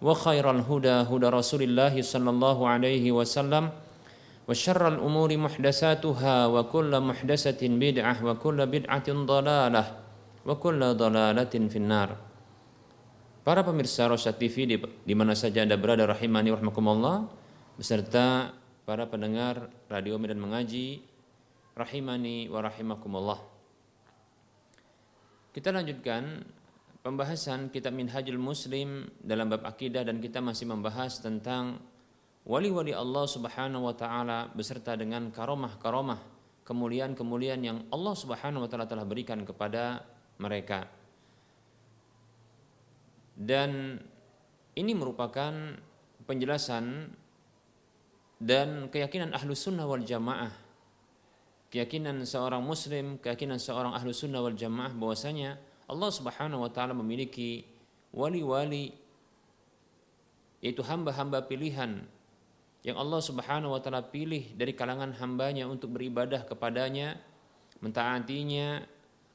وخير الهدى هدى رسول الله صلى الله عليه وسلم وشر الأمور محدثاتها وكل محدثة بدعة وكل بدعة ضلالة وكل ضلالة في النار Para pemirsa Rosyad TV di, di mana saja Anda berada rahimani warahmatullah beserta para pendengar radio Medan Mengaji rahimani wa rahimakumullah. Kita lanjutkan pembahasan kitab Minhajul Muslim dalam bab akidah dan kita masih membahas tentang wali-wali Allah Subhanahu wa taala beserta dengan karomah-karomah, kemuliaan-kemuliaan yang Allah Subhanahu wa taala telah berikan kepada mereka. Dan ini merupakan penjelasan dan keyakinan ahlu sunnah wal jamaah keyakinan seorang muslim, keyakinan seorang ahlu sunnah wal jamaah bahwasanya Allah Subhanahu wa taala memiliki wali-wali yaitu hamba-hamba pilihan yang Allah Subhanahu wa taala pilih dari kalangan hambanya untuk beribadah kepadanya, mentaatinya,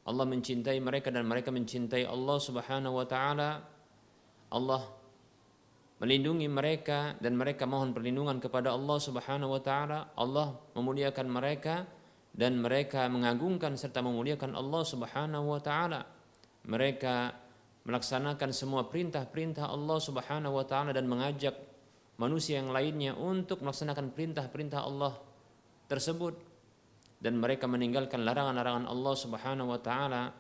Allah mencintai mereka dan mereka mencintai Allah Subhanahu wa taala. Allah melindungi mereka dan mereka mohon perlindungan kepada Allah Subhanahu wa taala. Allah memuliakan mereka dan mereka mengagungkan serta memuliakan Allah Subhanahu wa taala mereka melaksanakan semua perintah-perintah Allah Subhanahu wa taala dan mengajak manusia yang lainnya untuk melaksanakan perintah-perintah Allah tersebut dan mereka meninggalkan larangan-larangan Allah Subhanahu wa taala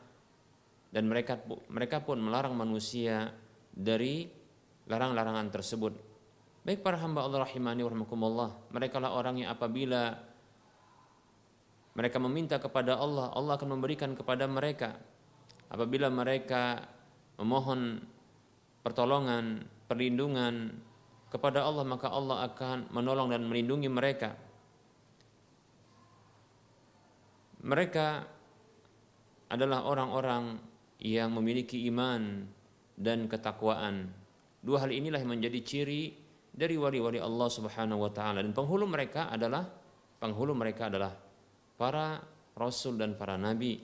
dan mereka mereka pun melarang manusia dari larang-larangan tersebut. Baik para hamba Allah rahimani warahmatullah, mereka lah orang yang apabila mereka meminta kepada Allah, Allah akan memberikan kepada mereka apabila mereka memohon pertolongan, perlindungan kepada Allah maka Allah akan menolong dan melindungi mereka. Mereka adalah orang-orang yang memiliki iman dan ketakwaan. Dua hal inilah yang menjadi ciri dari wali-wali Allah Subhanahu wa taala dan penghulu mereka adalah penghulu mereka adalah para rasul dan para nabi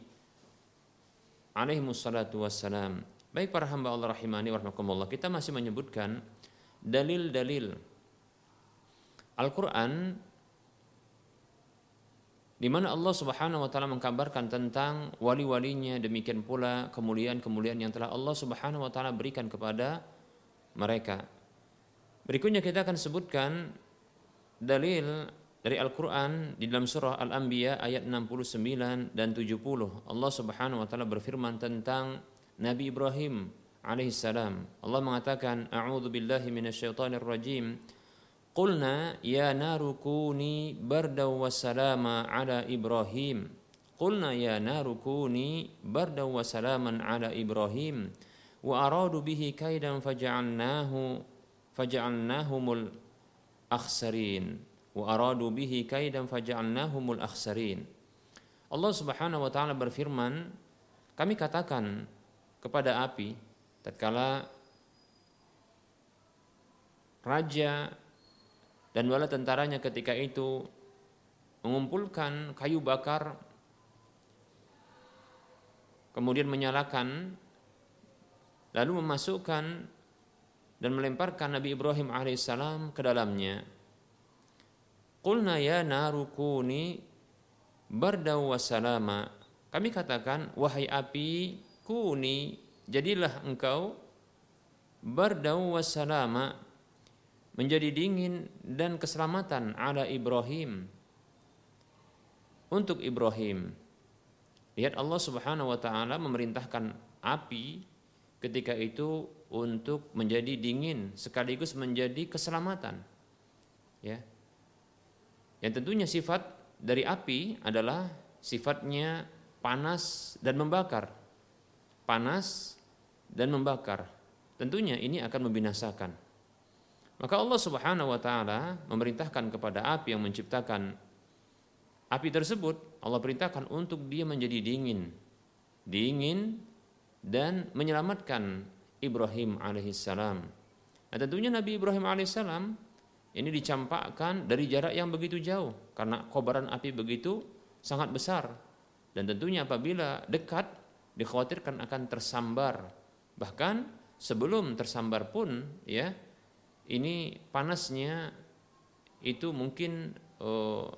alaihi wassalatu wassalam. Baik para hamba Allah rahimani warahmatullah. Kita masih menyebutkan dalil-dalil Al-Qur'an di mana Allah Subhanahu wa taala mengkabarkan tentang wali-walinya demikian pula kemuliaan-kemuliaan yang telah Allah Subhanahu wa taala berikan kepada mereka. Berikutnya kita akan sebutkan dalil dari Al-Quran di dalam surah Al-Anbiya ayat 69 dan 70 Allah subhanahu wa ta'ala berfirman tentang Nabi Ibrahim alaihissalam Allah mengatakan A'udhu billahi minasyaitanir rajim. Qulna ya naru kuni bardaw wassalama ala Ibrahim. Qulna ya naru kuni bardaw wassalaman ala Ibrahim. Wa aradu bihi kaidan faja'alnahu faja'alnahumul akhsarin wa aradu bihi kaidan faja'alnahumul akhsarin. Allah Subhanahu wa taala berfirman, kami katakan kepada api tatkala raja dan bala tentaranya ketika itu mengumpulkan kayu bakar kemudian menyalakan lalu memasukkan dan melemparkan Nabi Ibrahim alaihissalam ke dalamnya. Qulna ya narukuni bardau wassalama. Kami katakan, wahai api, kuni, jadilah engkau bardau wassalama, menjadi dingin dan keselamatan ala Ibrahim untuk Ibrahim. Lihat Allah Subhanahu wa taala memerintahkan api ketika itu untuk menjadi dingin sekaligus menjadi keselamatan. Ya. Yang tentunya sifat dari api adalah sifatnya panas dan membakar. Panas dan membakar. Tentunya ini akan membinasakan. Maka Allah Subhanahu wa taala memerintahkan kepada api yang menciptakan api tersebut, Allah perintahkan untuk dia menjadi dingin. Dingin dan menyelamatkan Ibrahim alaihissalam. Nah, tentunya Nabi Ibrahim alaihissalam ini dicampakkan dari jarak yang begitu jauh karena kobaran api begitu sangat besar dan tentunya apabila dekat dikhawatirkan akan tersambar bahkan sebelum tersambar pun ya ini panasnya itu mungkin oh,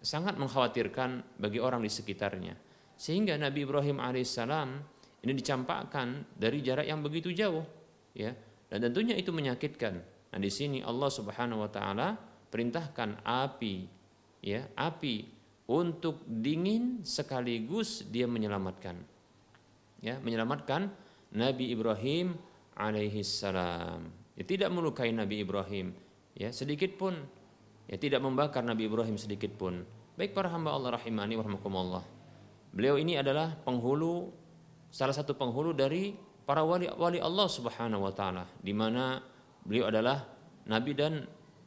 sangat mengkhawatirkan bagi orang di sekitarnya. Sehingga Nabi Ibrahim alaihissalam ini dicampakkan dari jarak yang begitu jauh, ya. Dan tentunya itu menyakitkan. Nah, di sini Allah Subhanahu wa taala perintahkan api, ya, api untuk dingin sekaligus dia menyelamatkan. Ya, menyelamatkan Nabi Ibrahim alaihissalam ya, tidak melukai Nabi Ibrahim ya sedikit pun. Ya tidak membakar Nabi Ibrahim sedikit pun. Baik para hamba Allah rahimani warahmatullah beliau ini adalah penghulu salah satu penghulu dari para wali wali Allah Subhanahu wa taala di mana beliau adalah nabi dan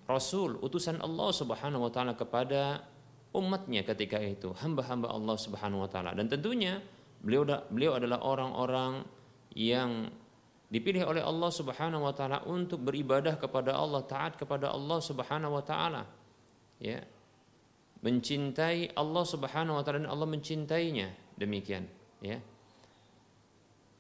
rasul utusan Allah Subhanahu wa taala kepada umatnya ketika itu hamba-hamba Allah Subhanahu wa taala dan tentunya beliau beliau adalah orang-orang yang dipilih oleh Allah Subhanahu wa taala untuk beribadah kepada Allah, taat kepada Allah Subhanahu wa taala. Ya. Mencintai Allah Subhanahu wa taala dan Allah mencintainya. Demikian, ya.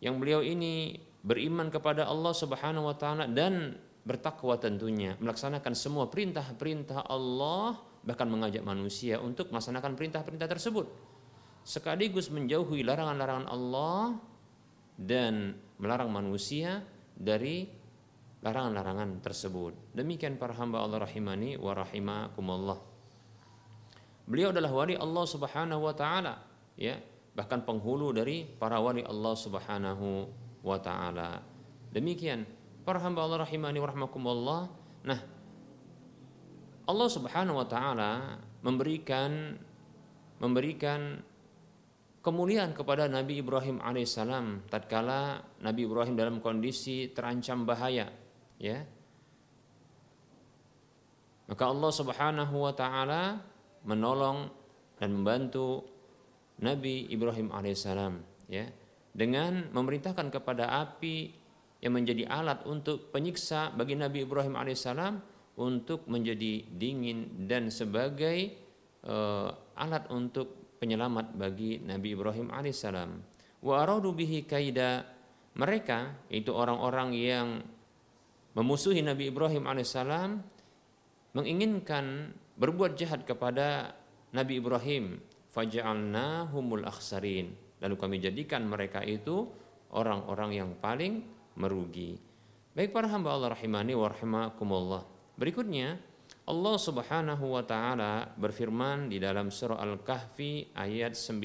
Yang beliau ini beriman kepada Allah Subhanahu wa taala dan bertakwa tentunya, melaksanakan semua perintah-perintah Allah bahkan mengajak manusia untuk melaksanakan perintah-perintah tersebut sekaligus menjauhi larangan-larangan Allah dan melarang manusia dari larangan-larangan tersebut. Demikian para hamba Allah rahimani wa rahimakumullah. Beliau adalah wali Allah Subhanahu wa taala, ya, bahkan penghulu dari para wali Allah Subhanahu wa taala. Demikian para hamba Allah rahimani wa rahimakumullah. Nah, Allah Subhanahu wa taala memberikan memberikan kemuliaan kepada Nabi Ibrahim alaihissalam tatkala Nabi Ibrahim dalam kondisi terancam bahaya ya maka Allah Subhanahu wa taala menolong dan membantu Nabi Ibrahim alaihissalam ya dengan memerintahkan kepada api yang menjadi alat untuk penyiksa bagi Nabi Ibrahim alaihissalam untuk menjadi dingin dan sebagai uh, alat untuk penyelamat bagi Nabi Ibrahim alaihissalam. Wa aradu bihi kaida mereka itu orang-orang yang memusuhi Nabi Ibrahim alaihissalam menginginkan berbuat jahat kepada Nabi Ibrahim faja'alnahumul akhsarin lalu kami jadikan mereka itu orang-orang yang paling merugi baik para hamba Allah rahimani wa rahimakumullah berikutnya Allah Subhanahu wa taala berfirman di dalam surah Al-Kahfi ayat 9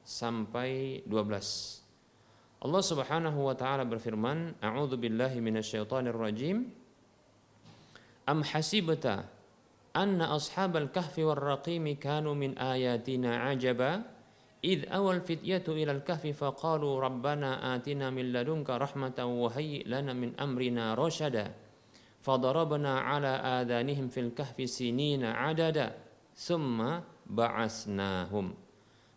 sampai 12. Allah Subhanahu wa taala berfirman, "A'udzu billahi minasyaitonir rajim. Am hasibta anna ashabal kahfi war raqim kanu min ayatina ajaba إذ أوى الفتية إلى الكهف فقالوا ربنا آتنا من لدنك رحمة وهيئ لنا من أمرنا رشدا fadarabna ala adanihim fil kahfi sinina adada summa ba'asnahum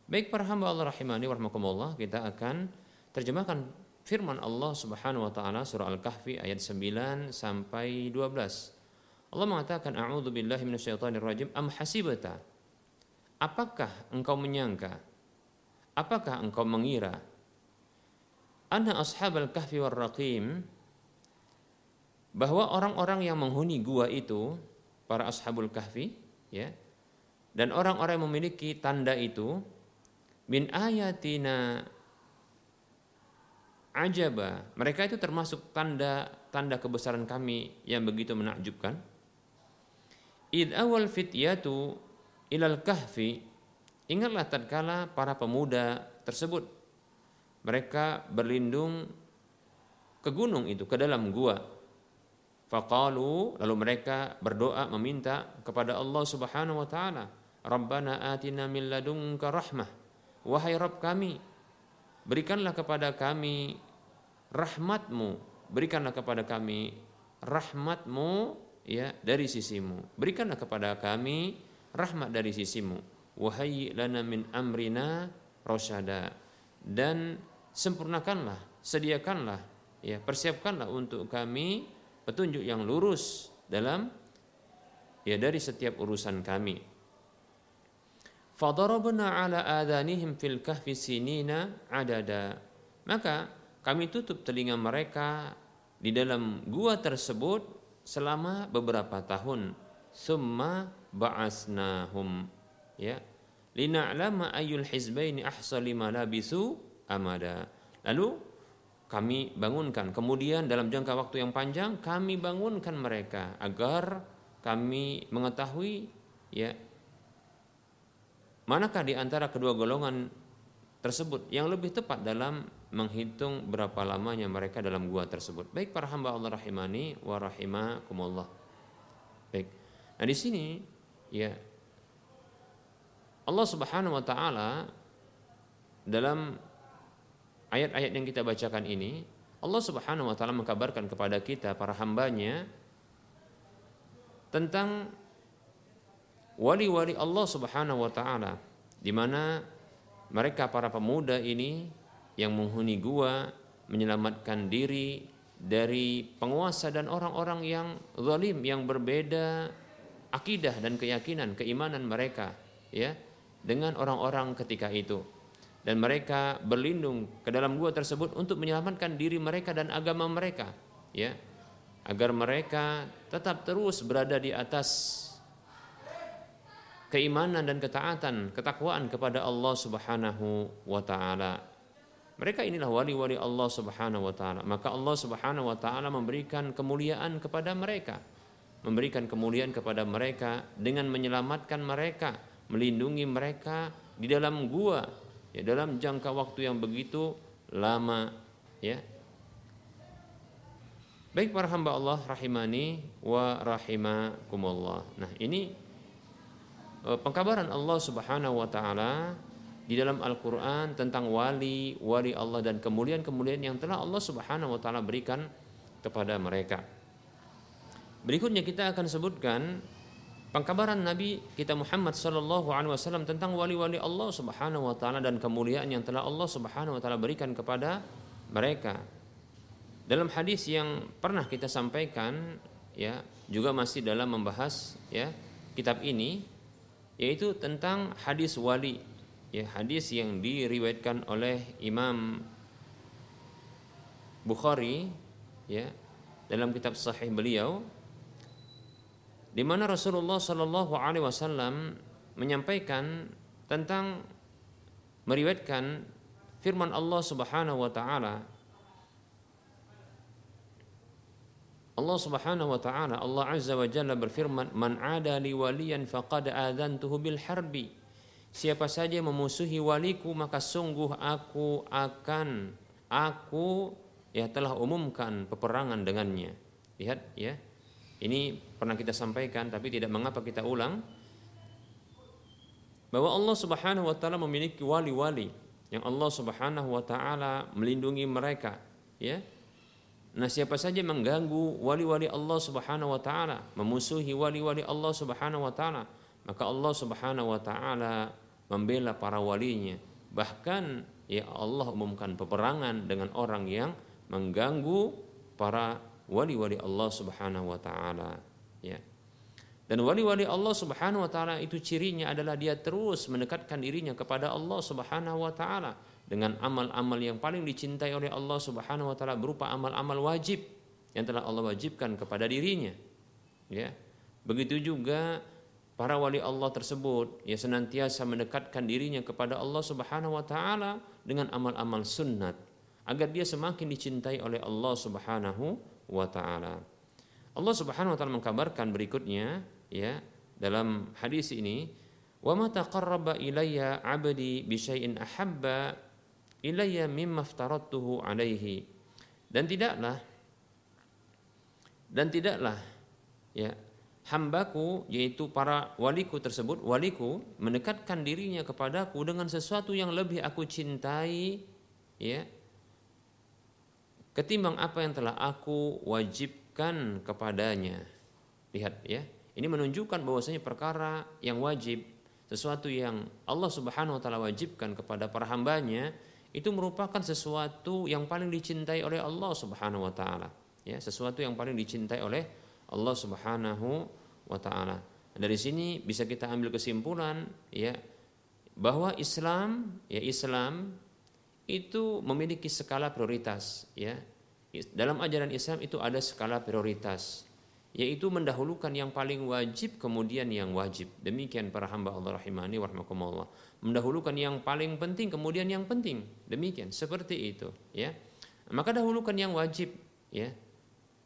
Baik para hamba Allah rahimani warahmatullah kita akan terjemahkan firman Allah Subhanahu wa taala surah Al-Kahfi ayat 9 sampai 12. Allah mengatakan a'udzu billahi minasyaitonir rajim am hasibata apakah engkau menyangka apakah engkau mengira anna ashabal kahfi war raqim bahwa orang-orang yang menghuni gua itu para ashabul kahfi ya dan orang-orang yang memiliki tanda itu min ayatina ajaba mereka itu termasuk tanda tanda kebesaran kami yang begitu menakjubkan. Id awal fityatu ilal kahfi ingatlah tatkala para pemuda tersebut mereka berlindung ke gunung itu ke dalam gua Faqalu lalu mereka berdoa meminta kepada Allah Subhanahu wa taala, Rabbana atina min ladunka rahmah. Wahai Rabb kami, berikanlah kepada kami rahmatmu, berikanlah kepada kami rahmatmu ya dari sisimu. Berikanlah kepada kami rahmat dari sisimu. Wahai lana min amrina rosyada dan sempurnakanlah, sediakanlah, ya persiapkanlah untuk kami petunjuk yang lurus dalam ya dari setiap urusan kami. Fadarabna ala adanihim fil kahfi sinina adada. Maka kami tutup telinga mereka di dalam gua tersebut selama beberapa tahun. Summa ba'asnahum. Ya. Lina'lama ayyul hizbaini ahsa lima labisu amada. Lalu kami bangunkan. Kemudian dalam jangka waktu yang panjang kami bangunkan mereka agar kami mengetahui ya manakah di antara kedua golongan tersebut yang lebih tepat dalam menghitung berapa lamanya mereka dalam gua tersebut. Baik para hamba Allah rahimani wa rahimakumullah. Baik. Nah di sini ya Allah Subhanahu wa taala dalam ayat-ayat yang kita bacakan ini Allah Subhanahu wa taala mengkabarkan kepada kita para hambanya tentang wali-wali Allah Subhanahu wa taala di mana mereka para pemuda ini yang menghuni gua menyelamatkan diri dari penguasa dan orang-orang yang zalim yang berbeda akidah dan keyakinan keimanan mereka ya dengan orang-orang ketika itu. Dan mereka berlindung ke dalam gua tersebut untuk menyelamatkan diri mereka dan agama mereka ya. Agar mereka tetap terus berada di atas keimanan dan ketaatan ketakwaan kepada Allah Subhanahu wa taala. Mereka inilah wali-wali Allah Subhanahu wa taala. Maka Allah Subhanahu wa taala memberikan kemuliaan kepada mereka. Memberikan kemuliaan kepada mereka dengan menyelamatkan mereka melindungi mereka di dalam gua ya dalam jangka waktu yang begitu lama ya. Baik para hamba Allah rahimani wa rahimakumullah. Nah ini eh, pengkabaran Allah Subhanahu wa taala di dalam Al-Qur'an tentang wali wali Allah dan kemuliaan-kemuliaan yang telah Allah Subhanahu wa taala berikan kepada mereka. Berikutnya kita akan sebutkan Pengkabaran Nabi kita Muhammad sallallahu alaihi wasallam tentang wali-wali Allah Subhanahu wa taala dan kemuliaan yang telah Allah Subhanahu wa taala berikan kepada mereka. Dalam hadis yang pernah kita sampaikan ya, juga masih dalam membahas ya kitab ini yaitu tentang hadis wali ya hadis yang diriwayatkan oleh Imam Bukhari ya dalam kitab sahih beliau di mana Rasulullah Shallallahu Alaihi Wasallam menyampaikan tentang meriwayatkan firman Allah Subhanahu Wa Taala. Allah Subhanahu wa taala Allah Azza wa Jalla berfirman man ada li waliyan faqad adzantuhu bil harbi. Siapa saja memusuhi waliku maka sungguh aku akan aku ya telah umumkan peperangan dengannya. Lihat ya. Ini pernah kita sampaikan tapi tidak mengapa kita ulang bahwa Allah Subhanahu wa taala memiliki wali-wali yang Allah Subhanahu wa taala melindungi mereka, ya. Nah, siapa saja mengganggu wali-wali Allah Subhanahu wa taala, memusuhi wali-wali Allah Subhanahu wa taala, maka Allah Subhanahu wa taala membela para walinya. Bahkan ya Allah umumkan peperangan dengan orang yang mengganggu para wali-wali Allah Subhanahu wa taala ya. Dan wali-wali Allah Subhanahu wa taala itu cirinya adalah dia terus mendekatkan dirinya kepada Allah Subhanahu wa taala dengan amal-amal yang paling dicintai oleh Allah Subhanahu wa taala berupa amal-amal wajib yang telah Allah wajibkan kepada dirinya. Ya. Begitu juga para wali Allah tersebut ya senantiasa mendekatkan dirinya kepada Allah Subhanahu wa taala dengan amal-amal sunnat agar dia semakin dicintai oleh Allah Subhanahu wa taala. Allah Subhanahu wa taala mengkabarkan berikutnya ya dalam hadis ini wa ma taqarraba ilayya 'abdi bi syai'in ahabba ilayya mimma aftaradtuhu alaihi dan tidaklah dan tidaklah ya hambaku yaitu para waliku tersebut waliku mendekatkan dirinya kepadaku dengan sesuatu yang lebih aku cintai ya ketimbang apa yang telah aku kepadanya lihat ya ini menunjukkan bahwasanya perkara yang wajib, sesuatu yang Allah Subhanahu wa taala wajibkan kepada para hambanya itu merupakan sesuatu yang paling dicintai oleh Allah Subhanahu wa taala. Ya, sesuatu yang paling dicintai oleh Allah Subhanahu wa taala. Dari sini bisa kita ambil kesimpulan ya bahwa Islam ya Islam itu memiliki skala prioritas ya. Dalam ajaran Islam itu ada skala prioritas yaitu mendahulukan yang paling wajib kemudian yang wajib. Demikian para hamba Allah rahimani warahmatullah. Mendahulukan yang paling penting kemudian yang penting. Demikian seperti itu ya. Maka dahulukan yang wajib ya.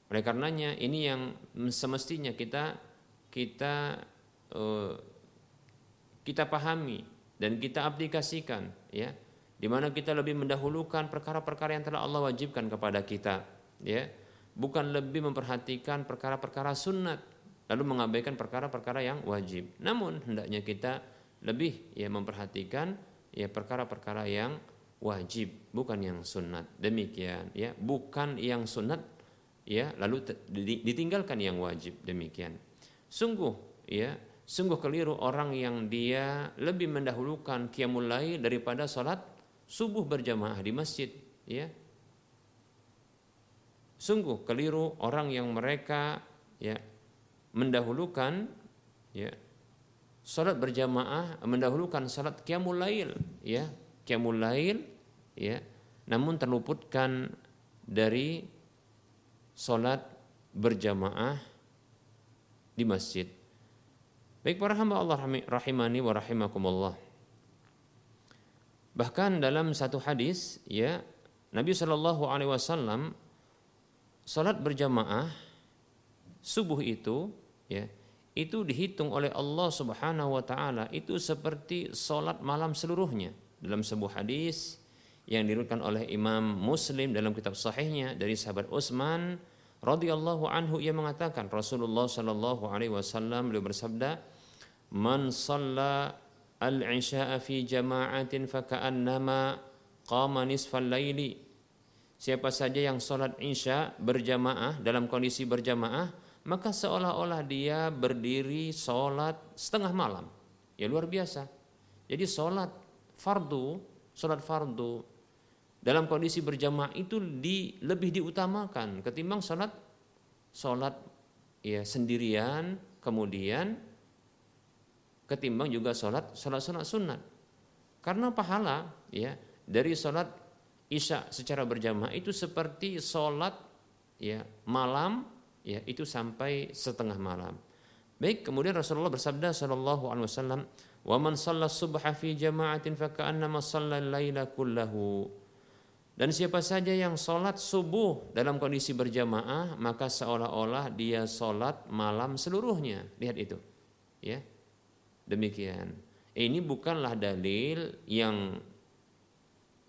Oleh karenanya ini yang semestinya kita kita uh, kita pahami dan kita aplikasikan ya. Di mana kita lebih mendahulukan perkara-perkara yang telah Allah wajibkan kepada kita ya bukan lebih memperhatikan perkara-perkara sunat lalu mengabaikan perkara-perkara yang wajib. Namun hendaknya kita lebih ya memperhatikan ya perkara-perkara yang wajib bukan yang sunat. Demikian ya, bukan yang sunat ya lalu ditinggalkan yang wajib demikian. Sungguh ya, sungguh keliru orang yang dia lebih mendahulukan qiyamul lail daripada salat subuh berjamaah di masjid ya Sungguh keliru orang yang mereka ya mendahulukan ya salat berjamaah mendahulukan salat qiyamul lail ya qiyamul lail ya namun terluputkan dari salat berjamaah di masjid. Baik para hamba Allah rahimani wa rahimakumullah. Bahkan dalam satu hadis ya Nabi Shallallahu alaihi wasallam Salat berjamaah subuh itu ya itu dihitung oleh Allah Subhanahu wa taala itu seperti salat malam seluruhnya. Dalam sebuah hadis yang diriwayatkan oleh Imam Muslim dalam kitab sahihnya dari sahabat Utsman radhiyallahu anhu ia mengatakan Rasulullah sallallahu alaihi wasallam beliau bersabda man shalla al-isya'a fi jama'atin faka'annama qama nisfal laili Siapa saja yang sholat isya berjamaah dalam kondisi berjamaah maka seolah-olah dia berdiri sholat setengah malam. Ya luar biasa. Jadi sholat fardu, sholat fardu dalam kondisi berjamaah itu di, lebih diutamakan ketimbang sholat sholat ya sendirian kemudian ketimbang juga sholat sholat sunat sunat karena pahala ya dari sholat isya secara berjamaah itu seperti sholat ya malam ya itu sampai setengah malam. Baik, kemudian Rasulullah bersabda sallallahu alaihi wasallam, "Wa man fi jama'atin fa ka'annama laila kullahu." Dan siapa saja yang sholat subuh dalam kondisi berjamaah, maka seolah-olah dia sholat malam seluruhnya. Lihat itu. Ya. Demikian. Ini bukanlah dalil yang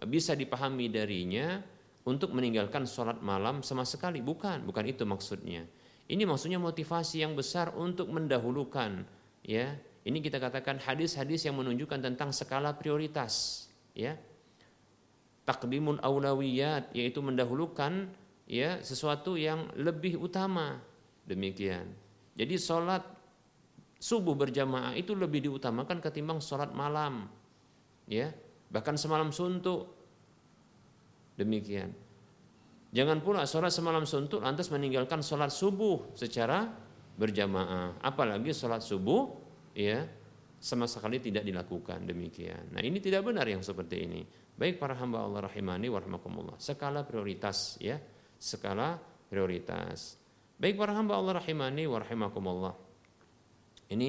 bisa dipahami darinya untuk meninggalkan sholat malam sama sekali. Bukan, bukan itu maksudnya. Ini maksudnya motivasi yang besar untuk mendahulukan. Ya, ini kita katakan hadis-hadis yang menunjukkan tentang skala prioritas. Ya, takdimul aulawiyat yaitu mendahulukan ya sesuatu yang lebih utama. Demikian. Jadi sholat subuh berjamaah itu lebih diutamakan ketimbang sholat malam. Ya, bahkan semalam suntuk. Demikian. Jangan pula sholat semalam suntuk lantas meninggalkan sholat subuh secara berjamaah, apalagi sholat subuh ya sama sekali tidak dilakukan demikian. Nah ini tidak benar yang seperti ini. Baik para hamba Allah rahimani warahmatullah. Skala prioritas ya, skala prioritas. Baik para hamba Allah rahimani warahmatullah. Ini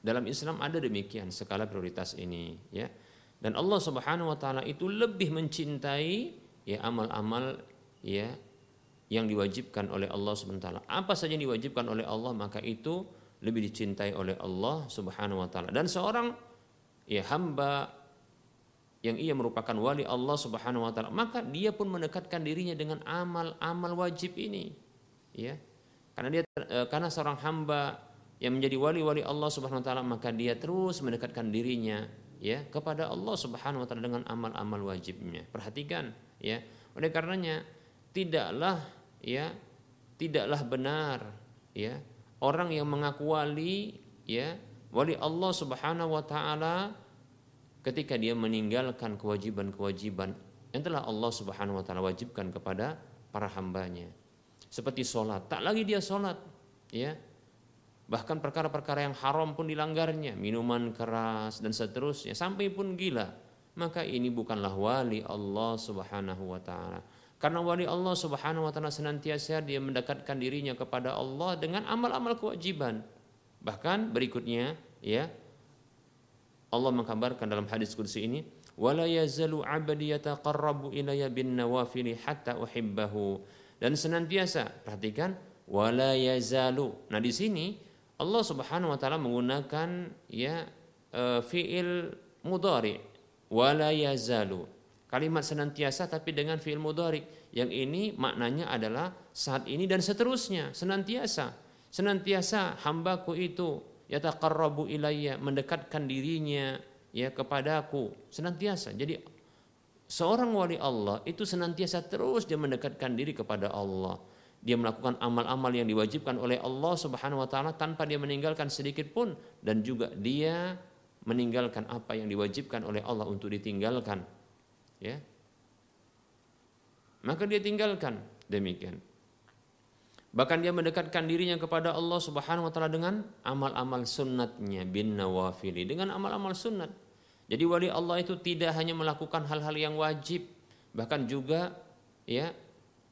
dalam Islam ada demikian skala prioritas ini ya. Dan Allah Subhanahu wa taala itu lebih mencintai ya amal-amal ya yang diwajibkan oleh Allah taala. Apa saja yang diwajibkan oleh Allah maka itu lebih dicintai oleh Allah Subhanahu wa taala. Dan seorang ya hamba yang ia merupakan wali Allah Subhanahu wa taala, maka dia pun mendekatkan dirinya dengan amal-amal wajib ini. Ya. Karena dia eh, karena seorang hamba yang menjadi wali-wali Allah Subhanahu wa taala, maka dia terus mendekatkan dirinya ya kepada Allah Subhanahu wa taala dengan amal-amal wajibnya. Perhatikan ya. Oleh karenanya tidaklah ya tidaklah benar ya orang yang mengaku wali ya wali Allah Subhanahu wa taala ketika dia meninggalkan kewajiban-kewajiban yang telah Allah Subhanahu wa taala wajibkan kepada para hambanya. Seperti sholat, tak lagi dia sholat, ya. Bahkan perkara-perkara yang haram pun dilanggarnya, minuman keras dan seterusnya, sampai pun gila. Maka ini bukanlah wali Allah Subhanahu wa taala. Karena wali Allah Subhanahu wa taala senantiasa dia mendekatkan dirinya kepada Allah dengan amal-amal kewajiban. Bahkan berikutnya ya Allah mengkabarkan dalam hadis qudsi ini wala yazalu 'abdi yataqarrabu ilayya bin hatta dan senantiasa perhatikan wala yazalu. Nah di sini Allah Subhanahu wa taala menggunakan ya uh, fiil mudhari wala yazalu Kalimat senantiasa tapi dengan fi'il mudhari. Yang ini maknanya adalah saat ini dan seterusnya, senantiasa. Senantiasa hambaku itu yataqarrabu ilayya, mendekatkan dirinya ya kepadaku, senantiasa. Jadi seorang wali Allah itu senantiasa terus dia mendekatkan diri kepada Allah. Dia melakukan amal-amal yang diwajibkan oleh Allah Subhanahu wa taala tanpa dia meninggalkan sedikit pun. Dan juga dia meninggalkan apa yang diwajibkan oleh Allah untuk ditinggalkan. Ya. Maka dia tinggalkan demikian. Bahkan dia mendekatkan dirinya kepada Allah Subhanahu wa taala dengan amal-amal sunnatnya bin nawafili dengan amal-amal sunnat. Jadi wali Allah itu tidak hanya melakukan hal-hal yang wajib bahkan juga ya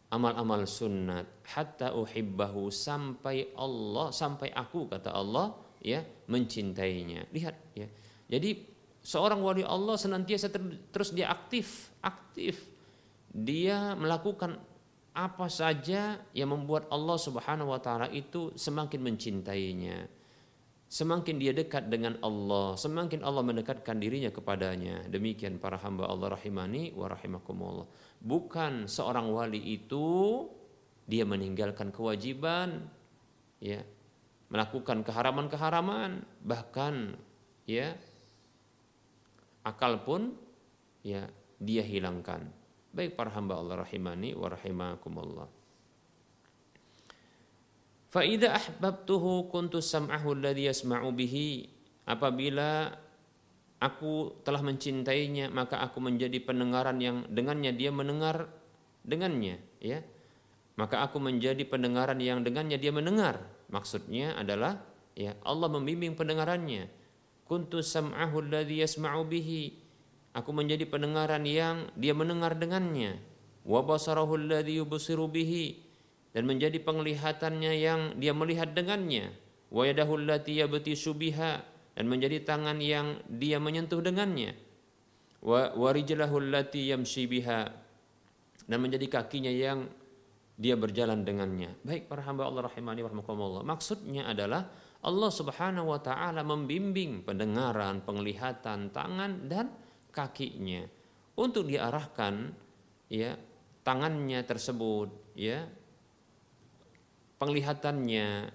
amal-amal sunnat hatta uhibbahu sampai Allah sampai aku kata Allah ya mencintainya lihat ya jadi seorang wali Allah senantiasa ter, terus dia aktif, aktif. Dia melakukan apa saja yang membuat Allah Subhanahu wa taala itu semakin mencintainya. Semakin dia dekat dengan Allah, semakin Allah mendekatkan dirinya kepadanya. Demikian para hamba Allah rahimani wa rahimakumullah. Bukan seorang wali itu dia meninggalkan kewajiban ya, melakukan keharaman-keharaman, bahkan ya akal pun ya dia hilangkan. Baik para hamba Allah rahimani wa rahimakumullah. Fa idza ahbabtuhu kuntu sam'ahu alladhi yasma'u bihi apabila aku telah mencintainya maka aku menjadi pendengaran yang dengannya dia mendengar dengannya ya maka aku menjadi pendengaran yang dengannya dia mendengar. Maksudnya adalah ya Allah membimbing pendengarannya. Kuntu sam'ahu alladhi yasma'u bihi. Aku menjadi pendengaran yang dia mendengar dengannya. Wa basarahu alladhi yubsiru bihi. Dan menjadi penglihatannya yang dia melihat dengannya. Wa yadahu allati yabtisu biha. Dan menjadi tangan yang dia menyentuh dengannya. Wa allati yamshi biha. Dan menjadi kakinya yang dia berjalan dengannya. Baik para hamba Allah rahimani wa Maksudnya adalah Allah Subhanahu wa taala membimbing pendengaran, penglihatan, tangan dan kakinya untuk diarahkan ya tangannya tersebut ya penglihatannya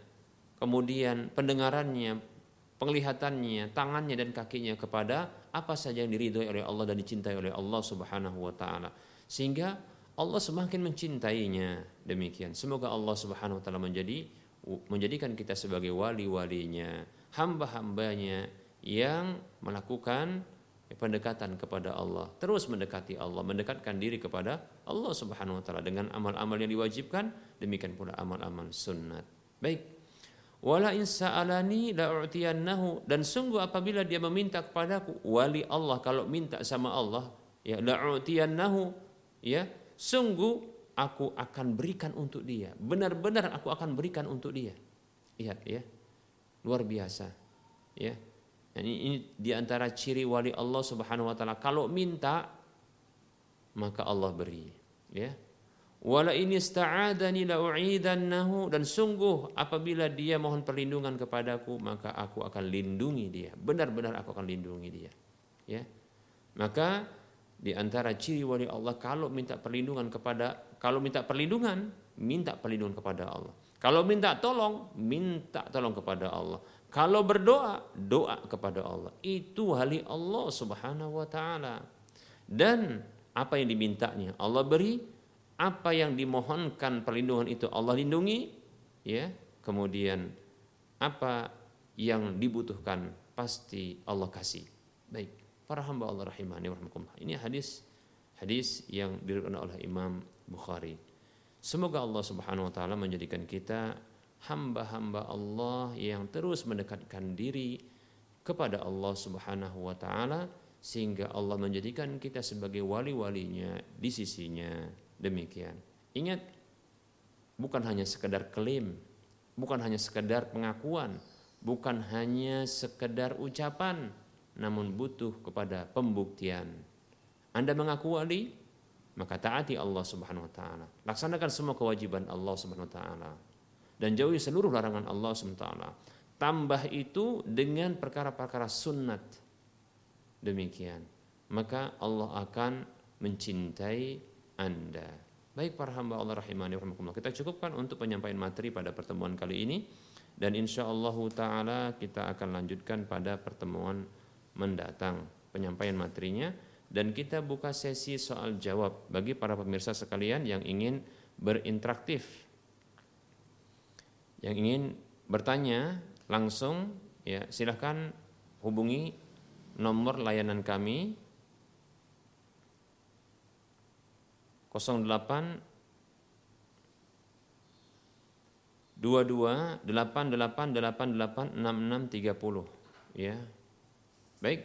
kemudian pendengarannya penglihatannya tangannya dan kakinya kepada apa saja yang diridhoi oleh Allah dan dicintai oleh Allah Subhanahu wa taala sehingga Allah semakin mencintainya demikian semoga Allah Subhanahu wa taala menjadi menjadikan kita sebagai wali-walinya, hamba-hambanya yang melakukan pendekatan kepada Allah, terus mendekati Allah, mendekatkan diri kepada Allah Subhanahu wa taala dengan amal-amal yang diwajibkan, demikian pula amal-amal sunnat. Baik. Wala in sa'alani la'u'tiyannahu dan sungguh apabila dia meminta kepadaku wali Allah kalau minta sama Allah ya la'u'tiyannahu ya sungguh aku akan berikan untuk dia benar-benar aku akan berikan untuk dia lihat ya luar biasa ya ini, ini di antara ciri wali Allah Subhanahu wa taala kalau minta maka Allah beri ya Wala ini sta'adani la'u'idannahu dan sungguh apabila dia mohon perlindungan kepadaku maka aku akan lindungi dia. Benar-benar aku akan lindungi dia. Ya. Maka di antara ciri wali Allah kalau minta perlindungan kepada kalau minta perlindungan minta perlindungan kepada Allah. Kalau minta tolong minta tolong kepada Allah. Kalau berdoa doa kepada Allah. Itu wali Allah Subhanahu wa taala. Dan apa yang dimintanya Allah beri apa yang dimohonkan perlindungan itu Allah lindungi ya kemudian apa yang dibutuhkan pasti Allah kasih baik para hamba Allah rahimani warahmatullah ini hadis hadis yang diriwayatkan oleh Imam Bukhari. Semoga Allah Subhanahu wa taala menjadikan kita hamba-hamba Allah yang terus mendekatkan diri kepada Allah Subhanahu wa taala sehingga Allah menjadikan kita sebagai wali-walinya di sisinya. Demikian. Ingat, bukan hanya sekedar klaim, bukan hanya sekedar pengakuan, bukan hanya sekedar ucapan, namun butuh kepada pembuktian. Anda mengaku wali, maka taati Allah Subhanahu wa taala. Laksanakan semua kewajiban Allah Subhanahu wa taala dan jauhi seluruh larangan Allah Subhanahu wa taala. Tambah itu dengan perkara-perkara sunnat. Demikian. Maka Allah akan mencintai anda. Baik para hamba Allah rahimani rahimakumullah. Kita cukupkan untuk penyampaian materi pada pertemuan kali ini dan insya Allah taala kita akan lanjutkan pada pertemuan mendatang penyampaian materinya dan kita buka sesi soal jawab bagi para pemirsa sekalian yang ingin berinteraktif yang ingin bertanya langsung ya silahkan hubungi nomor layanan kami 08 22 88 88 66 30 ya. Baik.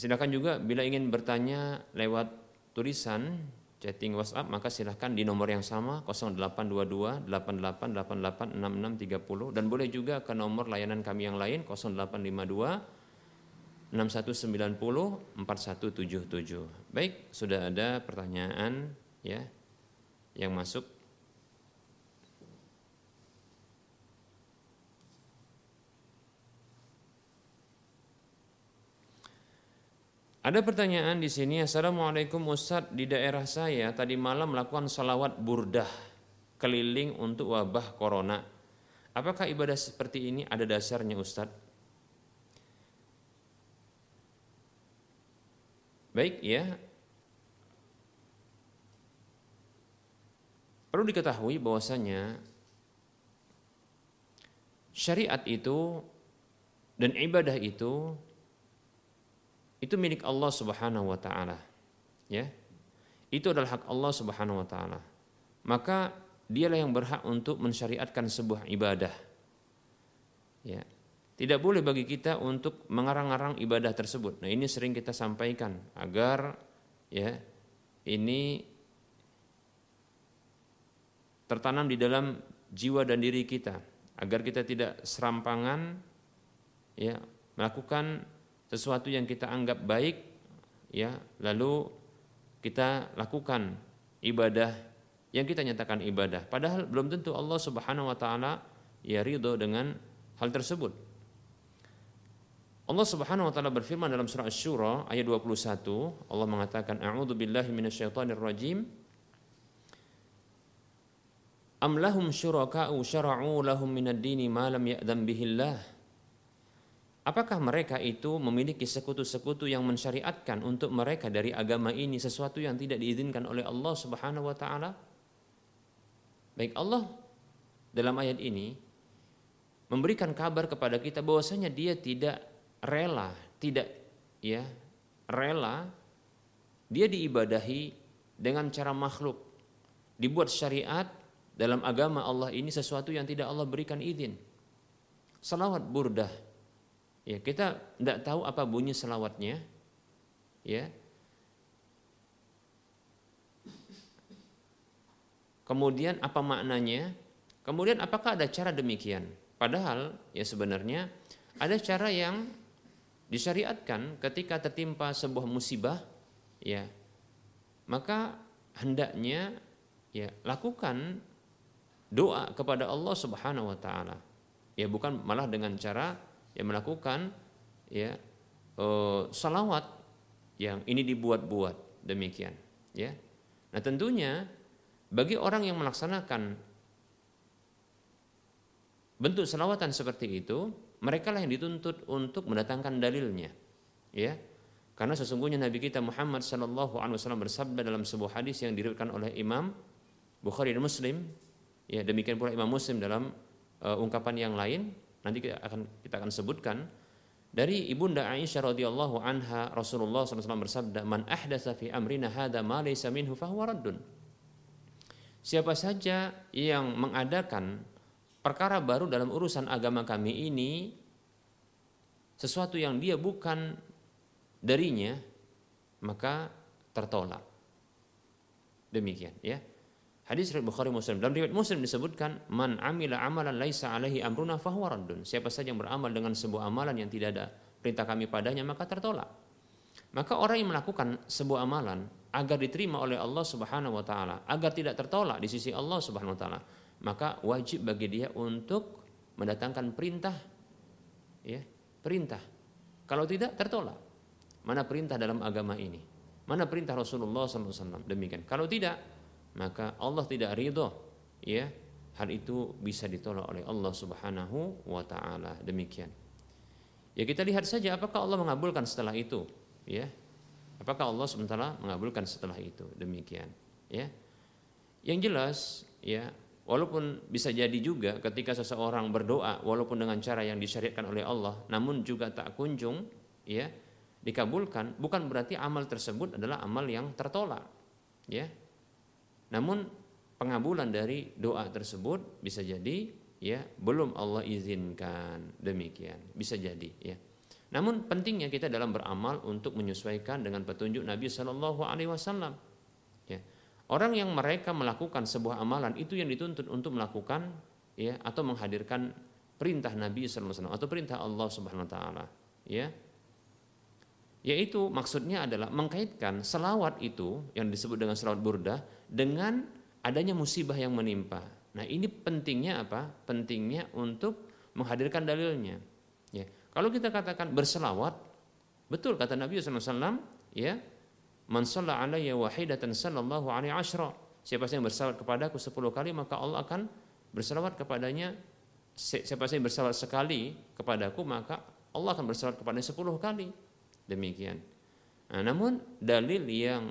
Silakan juga bila ingin bertanya lewat tulisan chatting WhatsApp maka silahkan di nomor yang sama 0822 88 88 66 30 dan boleh juga ke nomor layanan kami yang lain 0852 6190 4177. Baik, sudah ada pertanyaan ya yang masuk. Ada pertanyaan di sini, Assalamualaikum Ustadz, di daerah saya tadi malam melakukan salawat burdah keliling untuk wabah corona. Apakah ibadah seperti ini ada dasarnya Ustadz? Baik ya. Perlu diketahui bahwasanya syariat itu dan ibadah itu itu milik Allah Subhanahu wa taala. Ya. Itu adalah hak Allah Subhanahu wa taala. Maka dialah yang berhak untuk mensyariatkan sebuah ibadah. Ya. Tidak boleh bagi kita untuk mengarang-arang ibadah tersebut. Nah, ini sering kita sampaikan agar ya ini tertanam di dalam jiwa dan diri kita agar kita tidak serampangan ya melakukan sesuatu yang kita anggap baik ya lalu kita lakukan ibadah yang kita nyatakan ibadah padahal belum tentu Allah Subhanahu wa taala ya ridho dengan hal tersebut Allah Subhanahu wa taala berfirman dalam surah Asy-Syura ayat 21, Allah mengatakan a'udzu billahi minasyaitonir rajim. Am lahum syuraka'u syara'u lahum minad dini ma lam ya'dam bihillah. Apakah mereka itu memiliki sekutu-sekutu yang mensyariatkan untuk mereka dari agama ini sesuatu yang tidak diizinkan oleh Allah Subhanahu wa taala? Baik Allah dalam ayat ini memberikan kabar kepada kita bahwasanya dia tidak rela, tidak ya, rela dia diibadahi dengan cara makhluk. Dibuat syariat dalam agama Allah ini sesuatu yang tidak Allah berikan izin. Salawat burdah. Ya, kita tidak tahu apa bunyi selawatnya. Ya. Kemudian apa maknanya? Kemudian apakah ada cara demikian? Padahal ya sebenarnya ada cara yang disyariatkan ketika tertimpa sebuah musibah ya maka hendaknya ya lakukan doa kepada Allah Subhanahu wa taala. Ya bukan malah dengan cara ya melakukan ya uh, salawat yang ini dibuat-buat demikian ya. Nah, tentunya bagi orang yang melaksanakan bentuk selawatan seperti itu, mereka lah yang dituntut untuk mendatangkan dalilnya. Ya. Karena sesungguhnya Nabi kita Muhammad sallallahu alaihi wasallam bersabda dalam sebuah hadis yang diriwayatkan oleh Imam Bukhari dan Muslim, ya demikian pula Imam Muslim dalam uh, ungkapan yang lain, nanti kita akan kita akan sebutkan dari ibunda Aisyah radhiyallahu anha Rasulullah SAW bersabda, "Man ahdatsa fi amrina hada ma laysa minhu fahuwa raddun." Siapa saja yang mengadakan perkara baru dalam urusan agama kami ini sesuatu yang dia bukan darinya maka tertolak. Demikian ya. Hadis riwayat Bukhari Muslim. Dalam riwayat Muslim disebutkan man amila amalan laisa alaihi amruna fahuwa raddun. Siapa saja yang beramal dengan sebuah amalan yang tidak ada perintah kami padanya maka tertolak. Maka orang yang melakukan sebuah amalan agar diterima oleh Allah Subhanahu wa taala, agar tidak tertolak di sisi Allah Subhanahu wa taala, maka wajib bagi dia untuk mendatangkan perintah ya perintah kalau tidak tertolak mana perintah dalam agama ini mana perintah Rasulullah SAW demikian kalau tidak maka Allah tidak ridho ya. Hal itu bisa ditolak oleh Allah Subhanahu wa taala. Demikian. Ya kita lihat saja apakah Allah mengabulkan setelah itu ya. Apakah Allah sementara mengabulkan setelah itu? Demikian ya. Yang jelas ya Walaupun bisa jadi juga ketika seseorang berdoa walaupun dengan cara yang disyariatkan oleh Allah namun juga tak kunjung ya dikabulkan bukan berarti amal tersebut adalah amal yang tertolak ya. Namun pengabulan dari doa tersebut bisa jadi ya belum Allah izinkan demikian bisa jadi ya. Namun pentingnya kita dalam beramal untuk menyesuaikan dengan petunjuk Nabi Shallallahu Alaihi Wasallam. Ya. Orang yang mereka melakukan sebuah amalan itu yang dituntut untuk melakukan ya atau menghadirkan perintah Nabi SAW atau perintah Allah Subhanahu wa taala ya yaitu maksudnya adalah mengkaitkan selawat itu yang disebut dengan selawat burda dengan adanya musibah yang menimpa. Nah ini pentingnya apa? Pentingnya untuk menghadirkan dalilnya. Ya, kalau kita katakan berselawat, betul kata Nabi SAW, ya Man shalla alayya wahidatan sallallahu alaihi asyra. Siapa yang bersalawat kepadaku 10 kali maka Allah akan bersalawat kepadanya siapa yang bersalawat sekali kepadaku maka Allah akan bersalawat kepadanya 10 kali. Demikian. Nah, namun dalil yang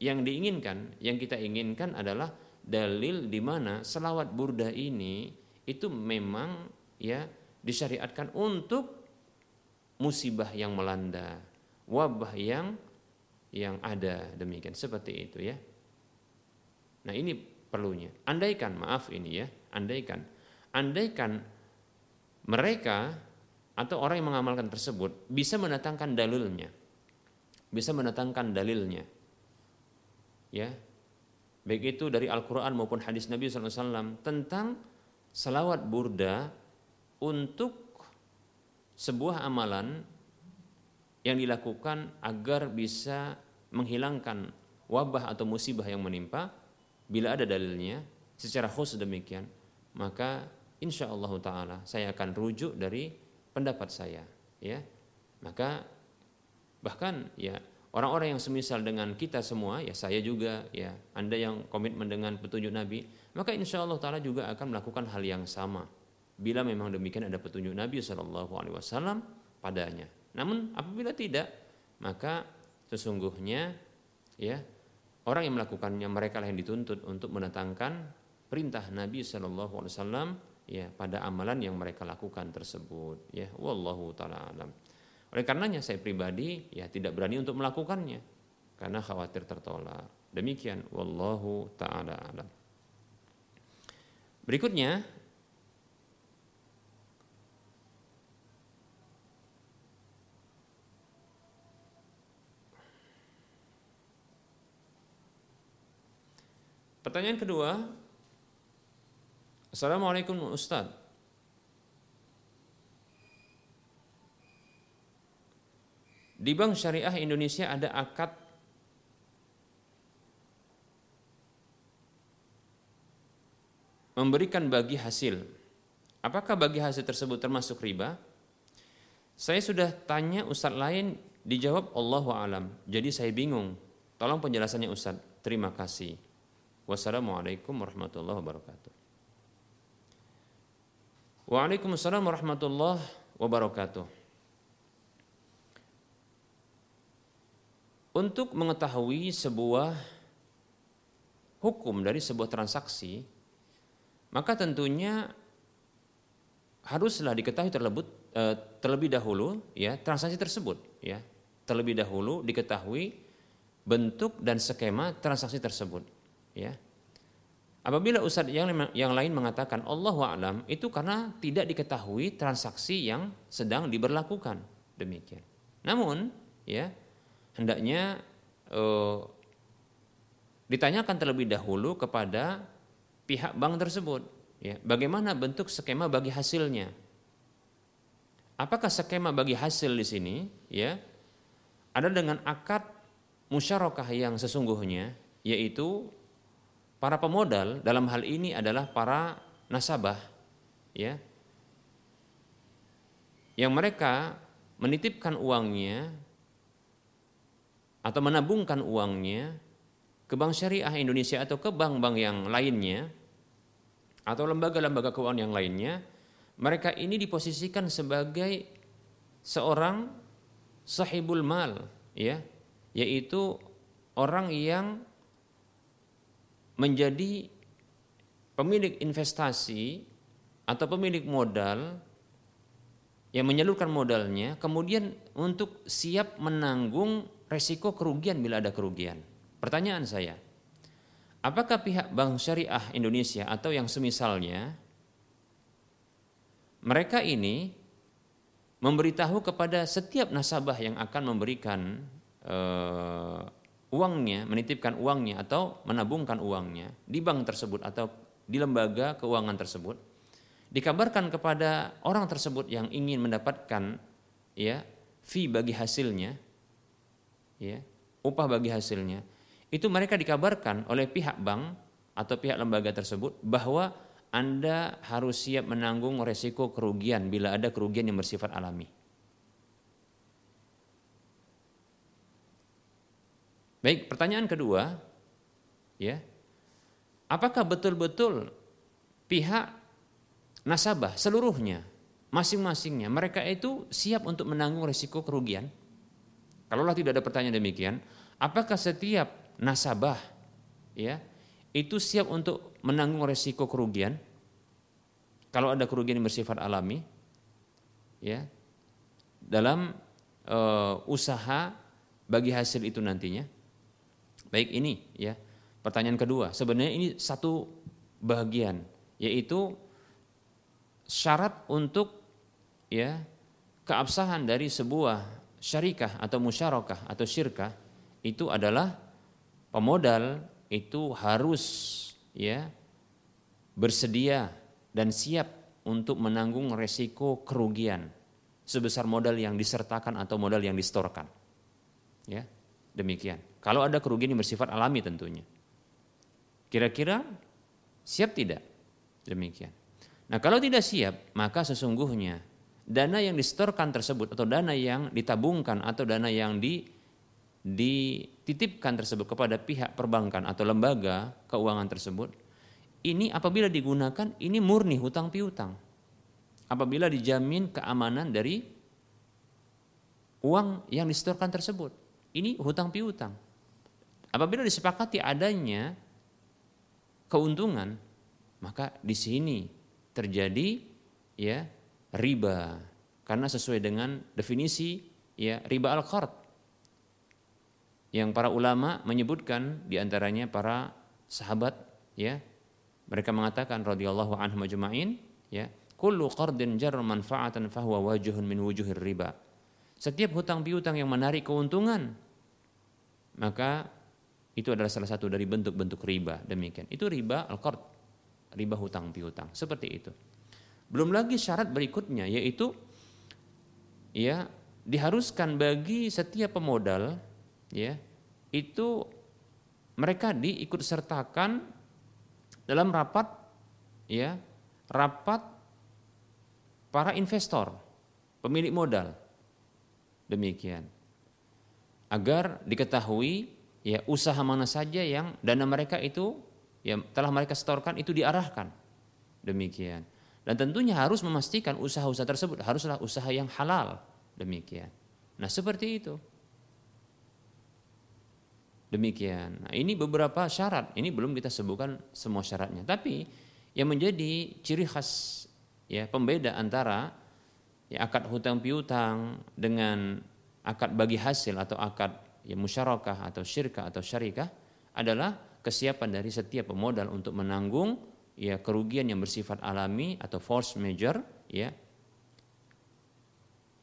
yang diinginkan, yang kita inginkan adalah dalil di mana selawat burda ini itu memang ya disyariatkan untuk musibah yang melanda wabah yang yang ada demikian seperti itu ya. Nah ini perlunya. Andaikan maaf ini ya, andaikan, andaikan mereka atau orang yang mengamalkan tersebut bisa mendatangkan dalilnya, bisa mendatangkan dalilnya, ya, baik itu dari Al-Quran maupun hadis Nabi SAW tentang salawat burda untuk sebuah amalan yang dilakukan agar bisa menghilangkan wabah atau musibah yang menimpa. Bila ada dalilnya secara khusus demikian maka insya Allah taala saya akan rujuk dari pendapat saya ya. Maka bahkan ya orang-orang yang semisal dengan kita semua ya saya juga ya anda yang komitmen dengan petunjuk Nabi maka insya Allah taala juga akan melakukan hal yang sama. Bila memang demikian ada petunjuk Nabi Shallallahu Alaihi Wasallam padanya. Namun apabila tidak, maka sesungguhnya ya orang yang melakukannya mereka lah yang dituntut untuk mendatangkan perintah Nabi Shallallahu Alaihi Wasallam ya pada amalan yang mereka lakukan tersebut ya wallahu taala alam. Oleh karenanya saya pribadi ya tidak berani untuk melakukannya karena khawatir tertolak. Demikian wallahu taala alam. Berikutnya Pertanyaan kedua, Assalamualaikum Ustaz. Di Bank Syariah Indonesia ada akad memberikan bagi hasil. Apakah bagi hasil tersebut termasuk riba? Saya sudah tanya Ustadz lain dijawab Allah alam. Jadi saya bingung. Tolong penjelasannya Ustadz. Terima kasih. Wassalamualaikum warahmatullahi wabarakatuh. Waalaikumsalam warahmatullahi wabarakatuh. Untuk mengetahui sebuah hukum dari sebuah transaksi, maka tentunya haruslah diketahui terlebih, eh, terlebih dahulu ya transaksi tersebut ya terlebih dahulu diketahui bentuk dan skema transaksi tersebut ya apabila ustadz yang yang lain mengatakan Allah alam itu karena tidak diketahui transaksi yang sedang diberlakukan demikian namun ya hendaknya eh, ditanyakan terlebih dahulu kepada pihak bank tersebut. Ya, bagaimana bentuk skema bagi hasilnya? Apakah skema bagi hasil di sini ya ada dengan akad musyarakah yang sesungguhnya yaitu para pemodal dalam hal ini adalah para nasabah ya. Yang mereka menitipkan uangnya atau menabungkan uangnya ke Bank Syariah Indonesia atau ke bank-bank yang lainnya atau lembaga-lembaga keuangan yang lainnya, mereka ini diposisikan sebagai seorang sahibul mal, ya, yaitu orang yang menjadi pemilik investasi atau pemilik modal yang menyalurkan modalnya, kemudian untuk siap menanggung resiko kerugian bila ada kerugian. Pertanyaan saya, apakah pihak Bank Syariah Indonesia atau yang semisalnya mereka ini memberitahu kepada setiap nasabah yang akan memberikan uh, uangnya, menitipkan uangnya atau menabungkan uangnya di bank tersebut atau di lembaga keuangan tersebut, dikabarkan kepada orang tersebut yang ingin mendapatkan ya fee bagi hasilnya, ya upah bagi hasilnya, itu mereka dikabarkan oleh pihak bank atau pihak lembaga tersebut bahwa Anda harus siap menanggung resiko kerugian bila ada kerugian yang bersifat alami. Baik, pertanyaan kedua, ya, apakah betul-betul pihak nasabah seluruhnya, masing-masingnya, mereka itu siap untuk menanggung resiko kerugian? Kalaulah tidak ada pertanyaan demikian, apakah setiap nasabah ya itu siap untuk menanggung resiko kerugian? Kalau ada kerugian yang bersifat alami ya dalam e, usaha bagi hasil itu nantinya baik ini ya pertanyaan kedua sebenarnya ini satu bagian yaitu syarat untuk ya keabsahan dari sebuah syarikah atau musyarakah atau syirkah itu adalah pemodal itu harus ya bersedia dan siap untuk menanggung resiko kerugian sebesar modal yang disertakan atau modal yang distorkan. Ya, demikian. Kalau ada kerugian yang bersifat alami tentunya. Kira-kira siap tidak? Demikian. Nah, kalau tidak siap, maka sesungguhnya dana yang distorkan tersebut atau dana yang ditabungkan atau dana yang di dititipkan tersebut kepada pihak perbankan atau lembaga keuangan tersebut, ini apabila digunakan ini murni hutang piutang. Apabila dijamin keamanan dari uang yang disetorkan tersebut, ini hutang piutang. Apabila disepakati adanya keuntungan, maka di sini terjadi ya riba karena sesuai dengan definisi ya riba al-qard yang para ulama menyebutkan di antaranya para sahabat ya Mereka mengatakan radhiyallahu anhum ajma'in ya, kullu qardin jar manfaatan fahuwa wajuhun min wujuhir riba. Setiap hutang piutang yang menarik keuntungan maka itu adalah salah satu dari bentuk-bentuk riba demikian. Itu riba al-qard, riba hutang piutang seperti itu. Belum lagi syarat berikutnya yaitu ya diharuskan bagi setiap pemodal ya itu mereka diikut sertakan dalam rapat ya rapat para investor pemilik modal demikian agar diketahui ya usaha mana saja yang dana mereka itu ya telah mereka setorkan itu diarahkan demikian dan tentunya harus memastikan usaha-usaha tersebut haruslah usaha yang halal Demikian. Nah, seperti itu. Demikian. Nah, ini beberapa syarat. Ini belum kita sebutkan semua syaratnya. Tapi yang menjadi ciri khas ya pembeda antara ya akad hutang piutang dengan akad bagi hasil atau akad ya musyarakah atau syirkah atau syarikah adalah kesiapan dari setiap pemodal untuk menanggung ya kerugian yang bersifat alami atau force major ya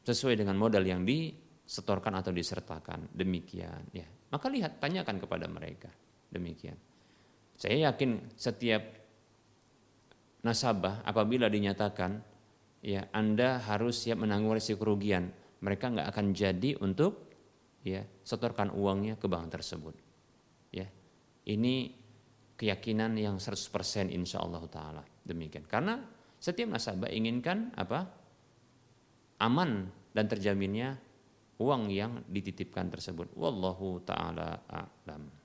sesuai dengan modal yang disetorkan atau disertakan. Demikian ya. Maka lihat tanyakan kepada mereka. Demikian. Saya yakin setiap nasabah apabila dinyatakan ya Anda harus siap menanggung resiko kerugian, mereka nggak akan jadi untuk ya setorkan uangnya ke bank tersebut. Ya. Ini keyakinan yang 100% insya Allah taala demikian. Karena setiap nasabah inginkan apa? aman dan terjaminnya uang yang dititipkan tersebut. Wallahu taala a'lam.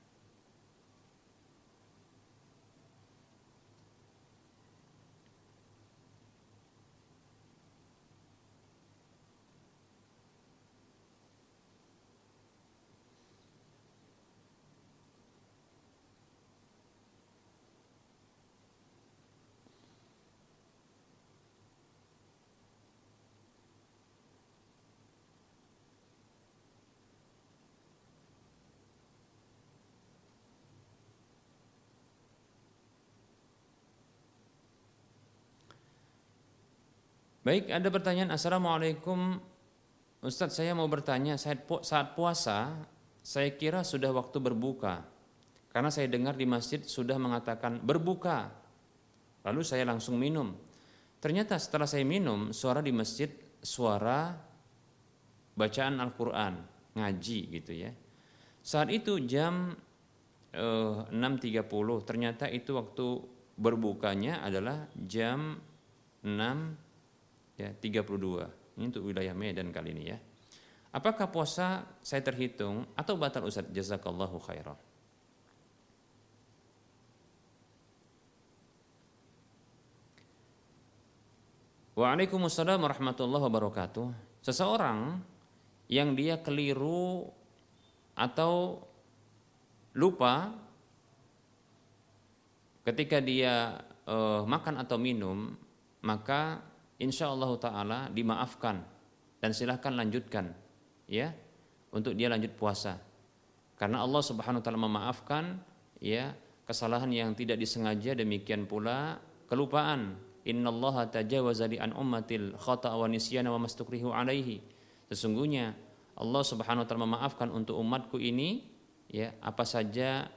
Baik, ada pertanyaan Assalamualaikum. Ustadz saya mau bertanya saat puasa saya kira sudah waktu berbuka. Karena saya dengar di masjid sudah mengatakan berbuka. Lalu saya langsung minum. Ternyata setelah saya minum suara di masjid suara bacaan Al-Quran ngaji gitu ya. Saat itu jam eh, 6.30 ternyata itu waktu berbukanya adalah jam 6 ya 32 ini untuk wilayah Medan kali ini ya. Apakah puasa saya terhitung atau batal Ustaz? Jazakallahu khairan. Waalaikumsalam warahmatullahi wabarakatuh. Seseorang yang dia keliru atau lupa ketika dia uh, makan atau minum, maka insya Allah Taala dimaafkan dan silahkan lanjutkan ya untuk dia lanjut puasa. Karena Allah Subhanahu Wa Taala memaafkan ya kesalahan yang tidak disengaja demikian pula kelupaan. Innallaha tajawaza li an ummatil khata wa nisyana wa mastukrihu alaihi. Sesungguhnya Allah Subhanahu wa taala memaafkan untuk umatku ini ya apa saja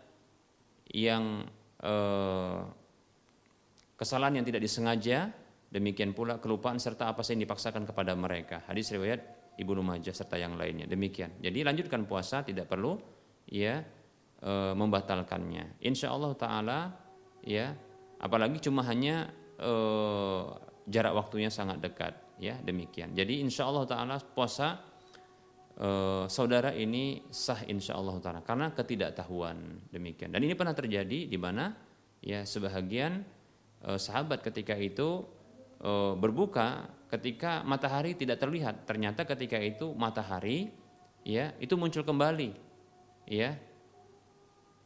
yang eh, kesalahan yang tidak disengaja Demikian pula kelupaan serta apa yang dipaksakan kepada mereka. Hadis riwayat Ibnu Majah serta yang lainnya. Demikian. Jadi lanjutkan puasa tidak perlu ya e, membatalkannya. Insya Allah Taala ya apalagi cuma hanya e, jarak waktunya sangat dekat ya demikian. Jadi insya Allah Taala puasa e, saudara ini sah insya Allah Taala karena ketidaktahuan demikian. Dan ini pernah terjadi di mana ya sebahagian e, sahabat ketika itu berbuka ketika matahari tidak terlihat. Ternyata ketika itu matahari ya itu muncul kembali. Ya.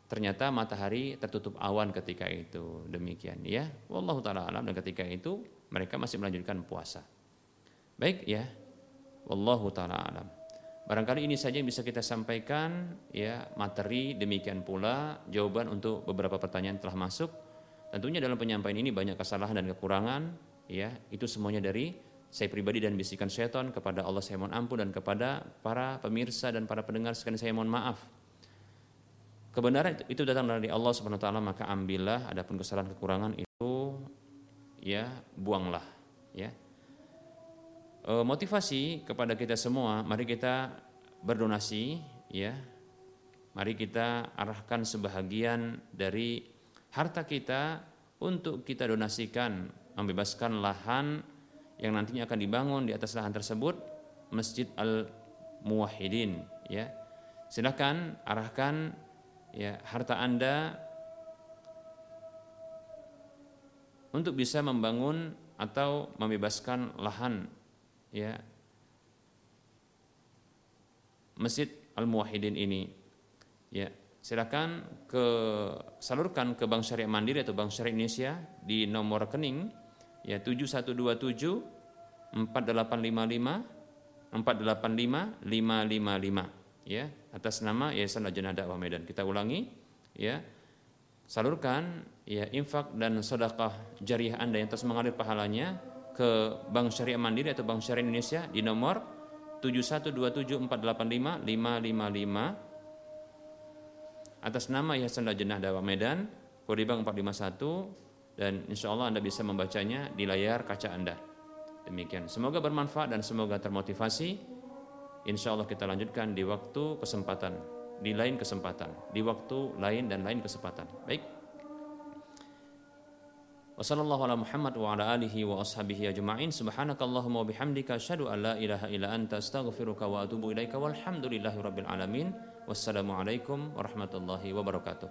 Ternyata matahari tertutup awan ketika itu. Demikian ya. Wallahu taala alam dan ketika itu mereka masih melanjutkan puasa. Baik ya. Wallahu taala alam. Barangkali ini saja yang bisa kita sampaikan ya materi demikian pula jawaban untuk beberapa pertanyaan telah masuk. Tentunya dalam penyampaian ini banyak kesalahan dan kekurangan, ya, itu semuanya dari saya pribadi dan bisikan syaitan kepada Allah saya mohon ampun dan kepada para pemirsa dan para pendengar sekalian saya mohon maaf. Kebenaran itu datang dari Allah Subhanahu wa taala maka ambillah adapun kesalahan kekurangan itu ya buanglah ya. E, motivasi kepada kita semua mari kita berdonasi ya. Mari kita arahkan sebahagian dari harta kita untuk kita donasikan membebaskan lahan yang nantinya akan dibangun di atas lahan tersebut Masjid Al Muwahhidin ya. Silakan arahkan ya harta Anda untuk bisa membangun atau membebaskan lahan ya Masjid Al Muwahhidin ini ya silakan ke salurkan ke Bank Syariah Mandiri atau Bank Syariah Indonesia di nomor rekening ya 7127 4855 485 555 ya atas nama Yayasan Lajnah Dakwah Medan. Kita ulangi ya. Salurkan ya infak dan sedekah jariah Anda yang terus mengalir pahalanya ke Bank Syariah Mandiri atau Bank Syariah Indonesia di nomor 7127485 atas nama Yayasan Lajnah Dakwah Medan, kode bank 451 dan insya Allah Anda bisa membacanya di layar kaca Anda. Demikian. Semoga bermanfaat dan semoga termotivasi. Insya Allah kita lanjutkan di waktu kesempatan, di lain kesempatan, di waktu lain dan lain kesempatan. Baik. Wassalamualaikum Muhammad wa ala alihi wa ashabihi ajma'in Subhanakallahumma wa bihamdika asyhadu an la ilaha illa anta astaghfiruka wa atubu ilaika walhamdulillahi rabbil alamin Wassalamualaikum warahmatullahi wabarakatuh